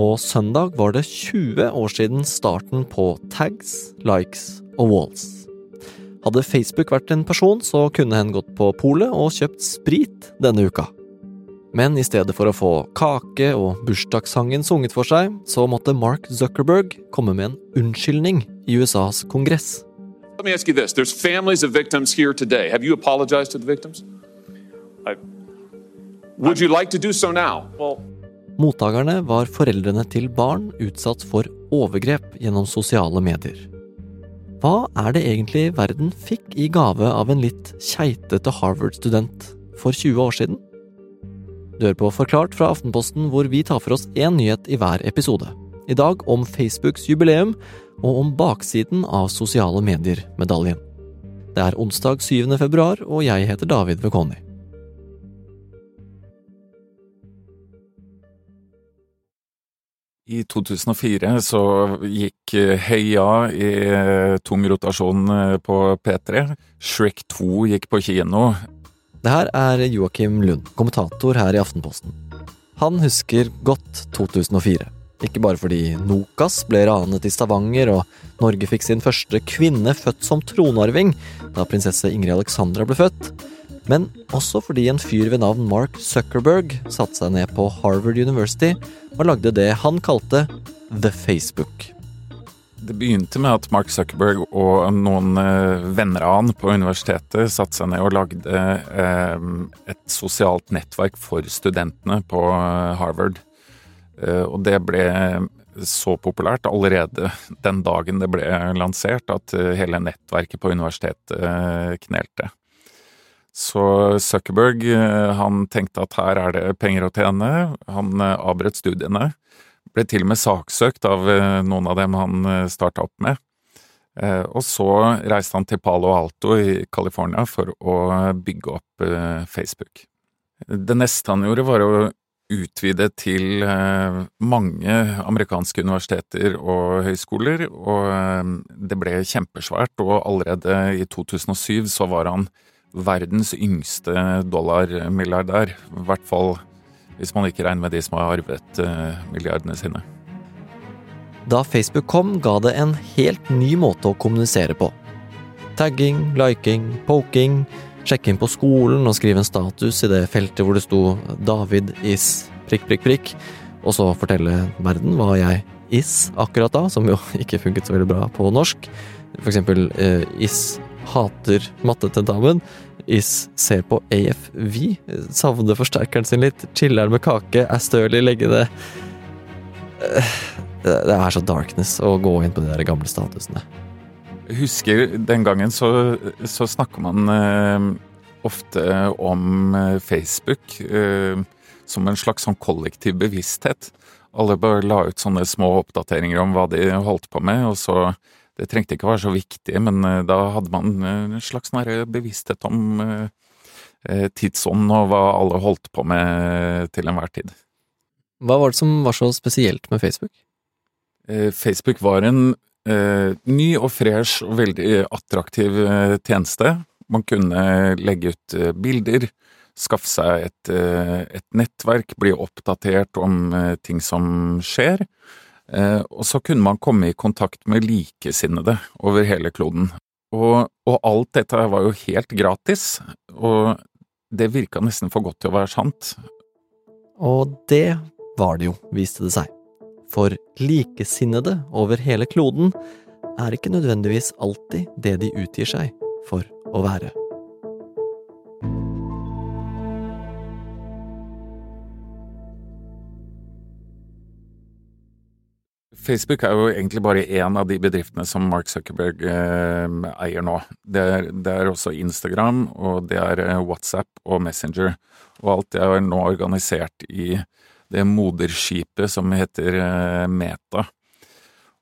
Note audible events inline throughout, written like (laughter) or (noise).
På søndag var det 20 år siden starten på tags, likes og walls. Hadde Facebook vært en person, så kunne hen gått på polet og kjøpt sprit denne uka. Men i stedet for å få kake og bursdagssangen sunget for seg, så måtte Mark Zuckerberg komme med en unnskyldning i USAs kongress. Let me ask you this. There's families of victims here today. Have you apologized to the victims? I, would you like to do so now? Well, Mottakerne var foreldrene til barn utsatt for overgrep gjennom sosiale medier. Hva er det egentlig verden fikk i gave av en litt keitete Harvard-student for 20 år siden? Du hører på Forklart fra Aftenposten, hvor vi tar for oss én nyhet i hver episode. I dag om Facebooks jubileum, og om baksiden av sosiale medier-medaljen. Det er onsdag 7. februar, og jeg heter David Vekoni. I 2004 så gikk Heia i tung rotasjon på P3. Shrek 2 gikk på kino. Det her er Joakim Lund, kommentator her i Aftenposten. Han husker godt 2004. Ikke bare fordi Nokas ble ranet i Stavanger, og Norge fikk sin første kvinne født som tronarving da prinsesse Ingrid Alexandra ble født, men også fordi en fyr ved navn Mark Zuckerberg satte seg ned på Harvard University og lagde det han kalte The Facebook. Det begynte med at Mark Zuckerberg og noen eh, venner av han på universitetet satte seg ned og lagde eh, et sosialt nettverk for studentene på eh, Harvard. Og det ble så populært allerede den dagen det ble lansert at hele nettverket på universitetet knelte. Så Zuckerberg han tenkte at her er det penger å tjene. Han avbrøt studiene. Ble til og med saksøkt av noen av dem han starta opp med. Og så reiste han til Palo Alto i California for å bygge opp Facebook. Det neste han gjorde, var å utvide til mange amerikanske universiteter og høyskoler, og det ble kjempesvært, og allerede i 2007 så var han verdens yngste dollarmilliardær. I hvert fall hvis man ikke regner med de som har arvet milliardene sine. Da Facebook kom, ga det en helt ny måte å kommunisere på. Tagging, liking, poking, sjekke inn på skolen og skrive en status i det feltet hvor det sto 'David is prikk, prikk, prikk', og så fortelle verden hva jeg is akkurat da, som jo (laughs) ikke funket så veldig bra på norsk. For eksempel eh, is hater mattetentamen. Is ser på AFV. Savner forsterkeren sin litt. Chiller med kake. Er støl i leggene. Det er så darkness å gå inn på de der gamle statusene. Jeg husker den gangen så, så snakker man eh, ofte om Facebook eh, som en slags sånn kollektiv bevissthet. Alle bare la ut sånne små oppdateringer om hva de holdt på med, og så det trengte ikke være så viktig, men da hadde man en slags bevissthet om tidsånd og hva alle holdt på med til enhver tid. Hva var det som var så spesielt med Facebook? Facebook var en ny og fresh og veldig attraktiv tjeneste. Man kunne legge ut bilder, skaffe seg et, et nettverk, bli oppdatert om ting som skjer. Og så kunne man komme i kontakt med likesinnede over hele kloden. Og, og, alt dette var jo helt gratis, og det virka nesten for godt til å være sant. Og det var det jo, viste det seg. For likesinnede over hele kloden er ikke nødvendigvis alltid det de utgir seg for å være. Facebook er jo egentlig bare én av de bedriftene som Mark Zuckerberg eh, eier nå. Det er, det er, også Instagram, og det er WhatsApp og Messenger. Og alt det er nå organisert i det moderskipet som heter eh, Meta.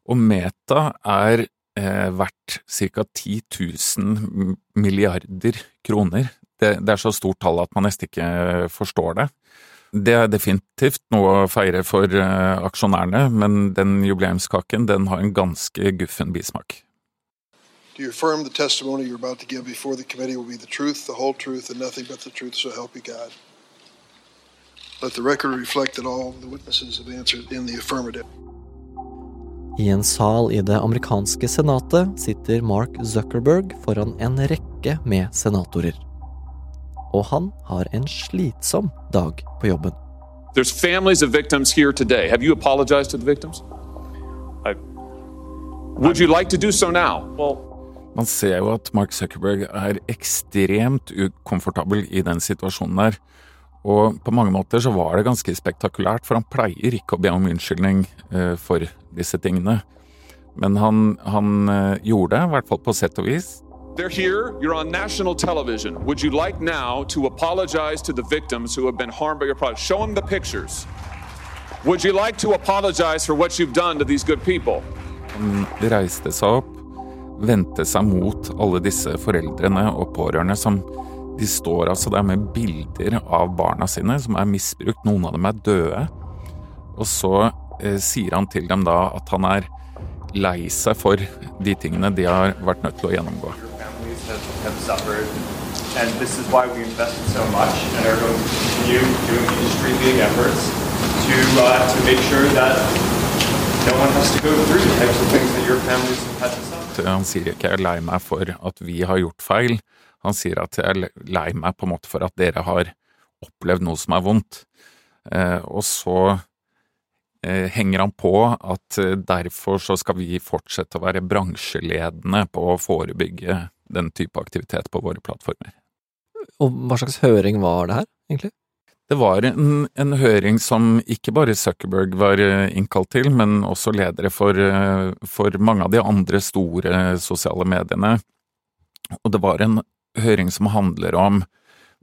Og Meta er eh, verdt ca. 10 000 milliarder kroner. Det, det er så stort tall at man nesten ikke forstår det. Det er definitivt noe å feire for uh, aksjonærene, men den jubileumskaken den har en ganske guffen bismak. Do you affirm the testimony you're about to give before the committee will be the truth, the whole truth, and nothing but the truth, so help you God? Let the record reflect that all the witnesses have answered in the affirmative. I en sal i det amerikanske senatet sitter Mark Zuckerberg foran en rekke med senatorer. Og han har en slitsom dag på jobben. There's families of victims here today. Have you apologized to the victims? I, would you like to do so now? Well, Man ser jo at Mark Zuckerberg er ekstremt ukomfortabel i den situasjonen der. Og på mange måter så var det ganske spektakulært, for han pleier ikke å be om unnskyldning eh, for disse tingene. Men han, han eh, gjorde det, i hvert fall på sett og vis. They're here. You're on national television. Would you like now to apologize to the victims who have been harmed by your product? Show them the pictures. Would you like to apologize for what you've done to these good people? Han reiste seg opp, vendte seg mot alle disse foreldrene og pårørende som de står altså der med bilder av barna sine som er misbrukt, noen av dem er døde. Og så eh, sier han til dem da at han er lei seg for de tingene de har vært nødt til å gjennomgå. Have, have suffered. And this is why we invested so much and are going to continue doing industry-leading efforts to, uh, to make sure that no one has to go through the types of things that your families have had to suffer. Han sier ikke 'jeg er lei meg for at vi har gjort feil', han sier at 'jeg er lei meg på en måte for at dere har opplevd noe som er vondt'. Eh, og så eh, henger han på at eh, derfor så skal vi fortsette å være bransjeledende på å forebygge den type aktivitet på våre plattformer. Og hva slags høring var det her, egentlig? Det var en, en høring som ikke bare Zuckerberg var eh, innkalt til, men også ledere for, eh, for mange av de andre store sosiale mediene. Og det var en høring som handler om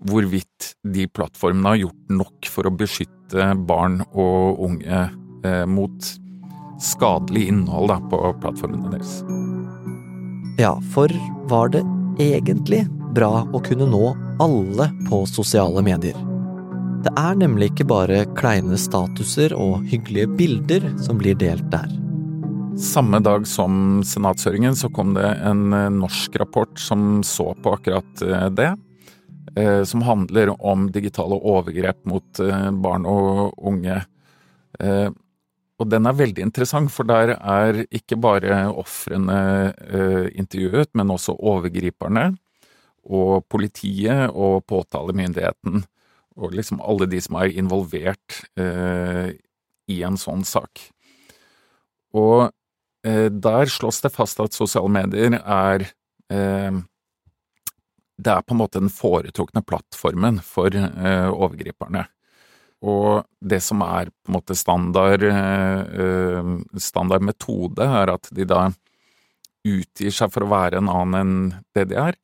hvorvidt de plattformene har gjort nok for å beskytte barn og unge eh, mot skadelig innhold på plattformene deres. Ja, for var det egentlig bra å kunne nå alle på sosiale medier? Det er nemlig ikke bare kleine statuser og hyggelige bilder som blir delt der. Samme dag som senatshøringen så kom det en eh, norsk rapport som så på akkurat eh, det. eh, Som handler om digitale overgrep mot barn og unge. Og den er veldig interessant, for der er ikke bare ofrene eh, intervjuet, men også overgriperne og politiet og påtalemyndigheten. Og liksom alle de som er involvert eh, i en sånn sak. Og eh, der slås det fast at sosiale medier er Det er på en måte den foretrukne plattformen for overgriperne. Og det som er på en måte standard, eh, standard metode, er at de da utgir seg for å være en annen enn det de er.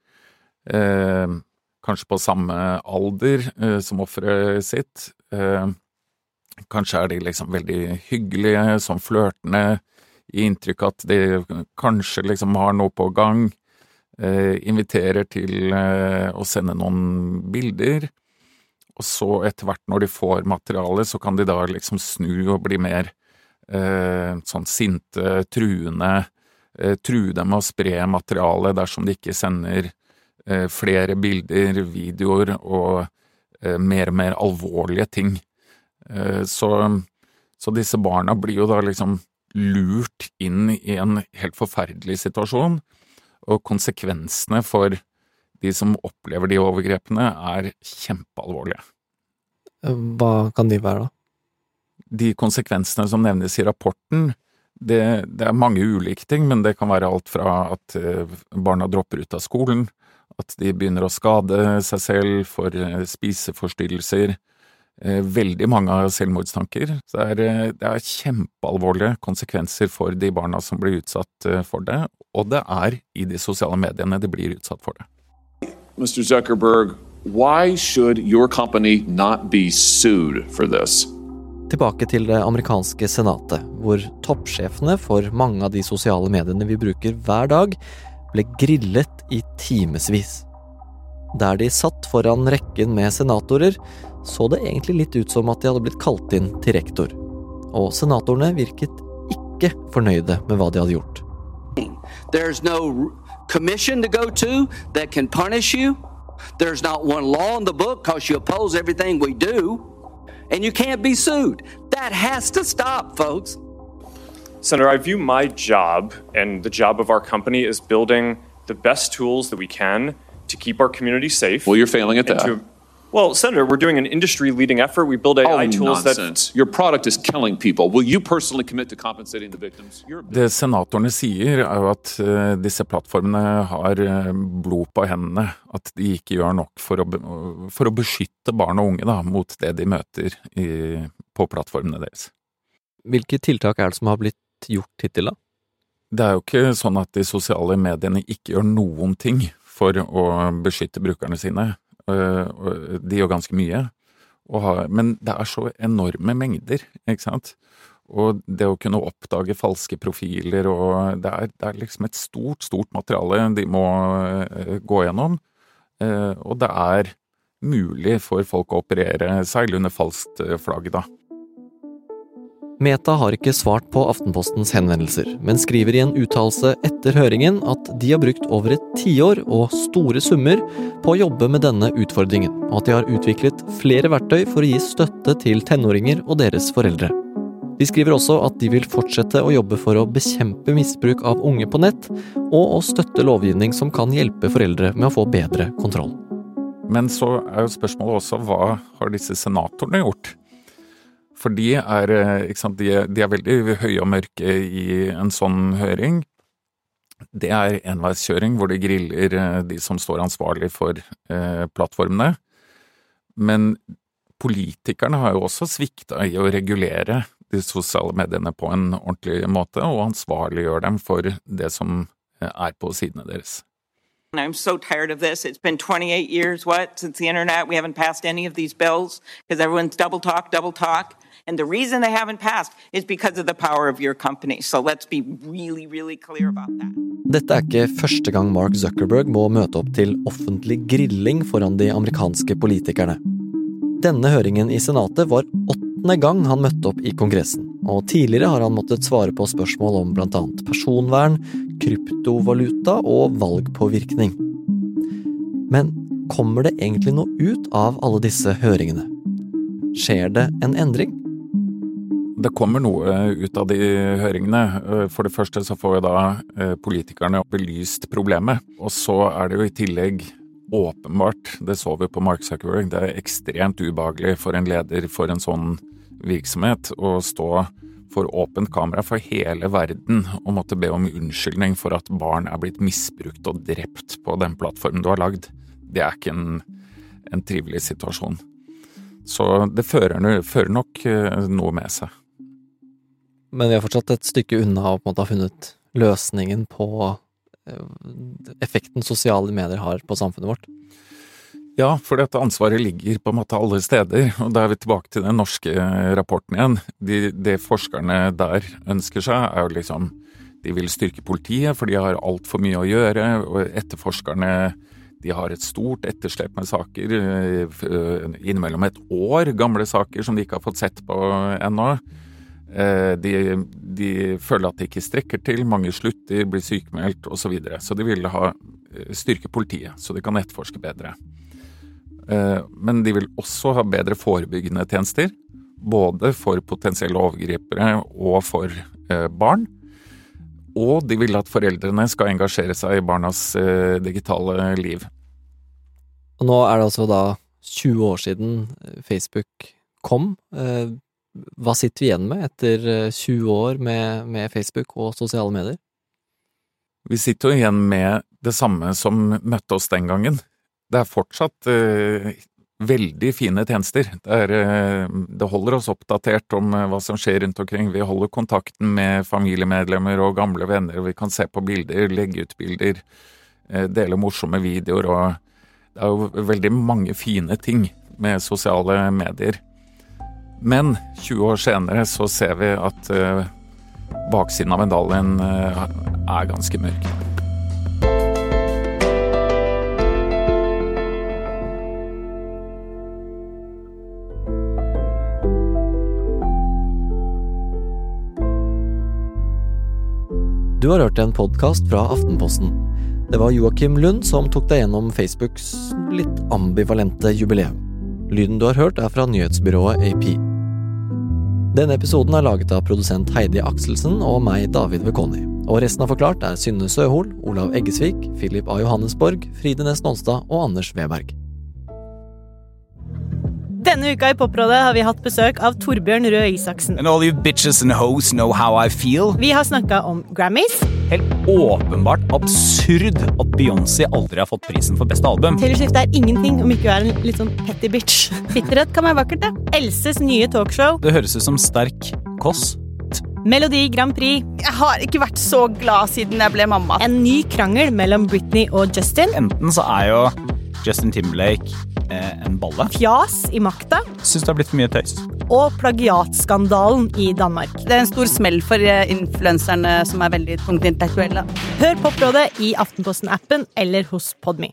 Eh, kanskje på samme alder eh, som offeret sitt. Kanskje er de liksom veldig hyggelige, sånn flørtende, i inntrykk at de kanskje liksom har noe på gang. Inviterer til å sende noen bilder. Og så etter hvert når de får materiale, så kan de da liksom snu og bli mer eh, sånn sinte, truende. Eh, true dem med å spre materiale dersom de ikke sender eh, flere bilder, videoer og eh, mer og mer alvorlige ting. Eh, så, så disse barna blir jo da liksom lurt inn i en helt forferdelig situasjon, og konsekvensene for de som opplever de overgrepene, er kjempealvorlige. Hva kan de være, da? De konsekvensene som nevnes i rapporten, det, det er mange ulike ting, men det kan være alt fra at eh, barna dropper ut av skolen, at de begynner å skade seg selv for eh, spiseforstyrrelser, eh, veldig mange av selvmordstanker. Så det er, det er kjempealvorlige konsekvenser for de barna som blir utsatt for det, og det er i de sosiale mediene de blir utsatt for det. Mr. Zuckerberg, why should your company not be sued for this? Tilbake til det amerikanske senatet, hvor toppsjefene for mange av de sosiale mediene vi bruker hver dag, ble grillet i timevis. Der de satt foran rekken med senatorer, så det egentlig litt ut som at de hadde blitt kalt inn til rektor. Og senatorene virket ikke fornøyde med hva de hadde gjort. There's no commission to go to that can punish you. There's not one law in the book because you oppose everything we do. and you can't be sued. That has to stop, folks. Senator, I view my job and the job of our company as building the best tools that we can to keep our community safe. Well, you're failing at and that. to- well, Senator, we're doing an industry-leading effort. We build AI oh, tools that nonsense. Your product is killing people. Will you personally commit to compensating the victims? Det senatorene sier, er jo at eh, disse plattformene har eh, blod på hendene. At de ikke gjør nok for å, for å beskytte barn og unge da, mot det de møter i, på plattformene deres. Hvilke tiltak er det som har blitt gjort hittil, da? Det er jo ikke sånn at de sosiale mediene ikke gjør noen ting for å beskytte brukerne sine. Eh, og De gjør ganske mye, har, men det er så enorme mengder, ikke sant. Og det å kunne oppdage falske profiler og Det er, det er liksom et stort, stort materiale de må eh, gå gjennom. Eh, og det er mulig for folk å operere seil under falskt eh, flagg, da. Meta har ikke svart på Aftenpostens henvendelser, men skriver i en uttalelse etter høringen at de har brukt over et tiår og store summer på å jobbe med denne utfordringen, og at de har utviklet flere verktøy for å gi støtte til tenåringer og deres foreldre. De skriver også at de vil fortsette å jobbe for å bekjempe misbruk av unge på nett, og å støtte lovgivning som kan hjelpe foreldre med å få bedre kontroll. Men så er jo spørsmålet også hva har disse senatorene gjort? For de er, eh, sant, de de er veldig høye og mørke i en sånn høring. Det er enveiskjøring hvor de griller eh, de som står ansvarlig for eh, plattformene. Men politikerne har jo også svikta i å regulere de sosiale mediene på en ordentlig måte, og ansvarliggjør dem for det som eh, er på sidene deres. I'm so tired of this. It's been 28 years, what, since the internet? We haven't passed any of these bills because everyone's double talk, double talk. And the reason they haven't passed is because of the power of your company. So let's be really, really clear about that. Dette er ikke første gang Mark Zuckerberg må møte opp til offentlig grilling foran de amerikanske politikerne. Denne høringen i Senatet var åttende gang han møtte opp i Kongressen, og tidligere har han måttet svare på spørsmål om blant annet personvern, kryptovaluta og valgpåvirkning. Men kommer det egentlig noe ut av alle disse høringene? Skjer det en endring? Det kommer noe ut av de høringene. Eh, For det første så får jo da eh, politikerne belyst problemet. Og så er det jo i tillegg åpenbart, det så vi på Mark Zuckerberg, det er ekstremt ubehagelig for en leder for en sånn virksomhet å stå for åpent kamera for hele verden og måtte be om unnskyldning for at barn er blitt misbrukt og drept på den plattformen du har lagd. Det er ikke en, en trivelig situasjon. Så det fører, fører nok eh, noe med seg. Men vi er fortsatt et stykke unna å på en måte ha funnet løsningen på eh, effekten sosiale medier har på samfunnet vårt. Ja, for dette ansvaret ligger på en måte alle steder, og da er vi tilbake til den norske rapporten igjen. De, det forskerne der ønsker seg, er jo liksom De vil styrke politiet, for de har altfor mye å gjøre, og etterforskerne de har et stort etterslep med saker, eh, eh, innimellom et år gamle saker som de ikke har fått sett på ennå. Eh, De, de føler at de ikke strekker til, mange slutter, blir sykemeldt osv. Så, videre. så de vil ha eh, styrke politiet, så de kan etterforske bedre. Eh, Men de vil også ha bedre forebyggende tjenester, både for potensielle overgripere og for eh, barn. Og de vil at foreldrene skal engasjere seg i barnas eh, digitale liv. Og nå er det altså da 20 år siden Facebook kom. Hva sitter vi igjen med etter eh, 20 år med, med Facebook og sosiale medier? Vi sitter jo igjen med det samme som møtte oss den gangen. Det er fortsatt eh, veldig fine tjenester. Det, er, eh, det holder oss oppdatert om eh, hva som skjer rundt omkring. Vi holder kontakten med familiemedlemmer og gamle venner, og vi kan se på bilder, legge ut bilder, eh, dele morsomme videoer og Det er jo veldig mange fine ting med sosiale medier. Men 20 år senere så ser vi at eh, baksiden av medaljen eh, er ganske mørk. Du har hørt en podkast fra Aftenposten. Det var Joakim Lund som tok deg gjennom Facebooks litt ambivalente jubileum. Lyden du har hørt, er fra nyhetsbyrået AP. Denne episoden er laget av produsent Heidi Akselsen og meg, David Vekoni. Og resten av Forklart er Synne Søhol, Olav Eggesvik, Philip A. Johannesborg, Fride Næss Nonstad og Anders Weberg. Denne uka i Poprådet har vi hatt besøk av Torbjørn Røe Isaksen. And all you bitches and hoes know how I feel. Vi har snakka om Grammys, Helt åpenbart absurd at Beyoncé aldri har fått prisen for beste album. Taylor Swift er ingenting om ikke hun er en litt sånn petty bitch. Bitterhet kan være vakkert, det. Elses nye talkshow, Det høres ut som sterk kost. Melodi Grand Prix, Jeg har ikke vært så glad siden jeg ble mamma. en ny krangel mellom Britney og Justin, Enten så er jo Justin Timberlake en balle. fjas i makta Syns det har blitt for mye tøys. og plagiatskandalen i Danmark. Det er en stor smell for eh, influenserne som er veldig tungt intellektuelle. Hør Poprådet i Aftenposten-appen eller hos Podme.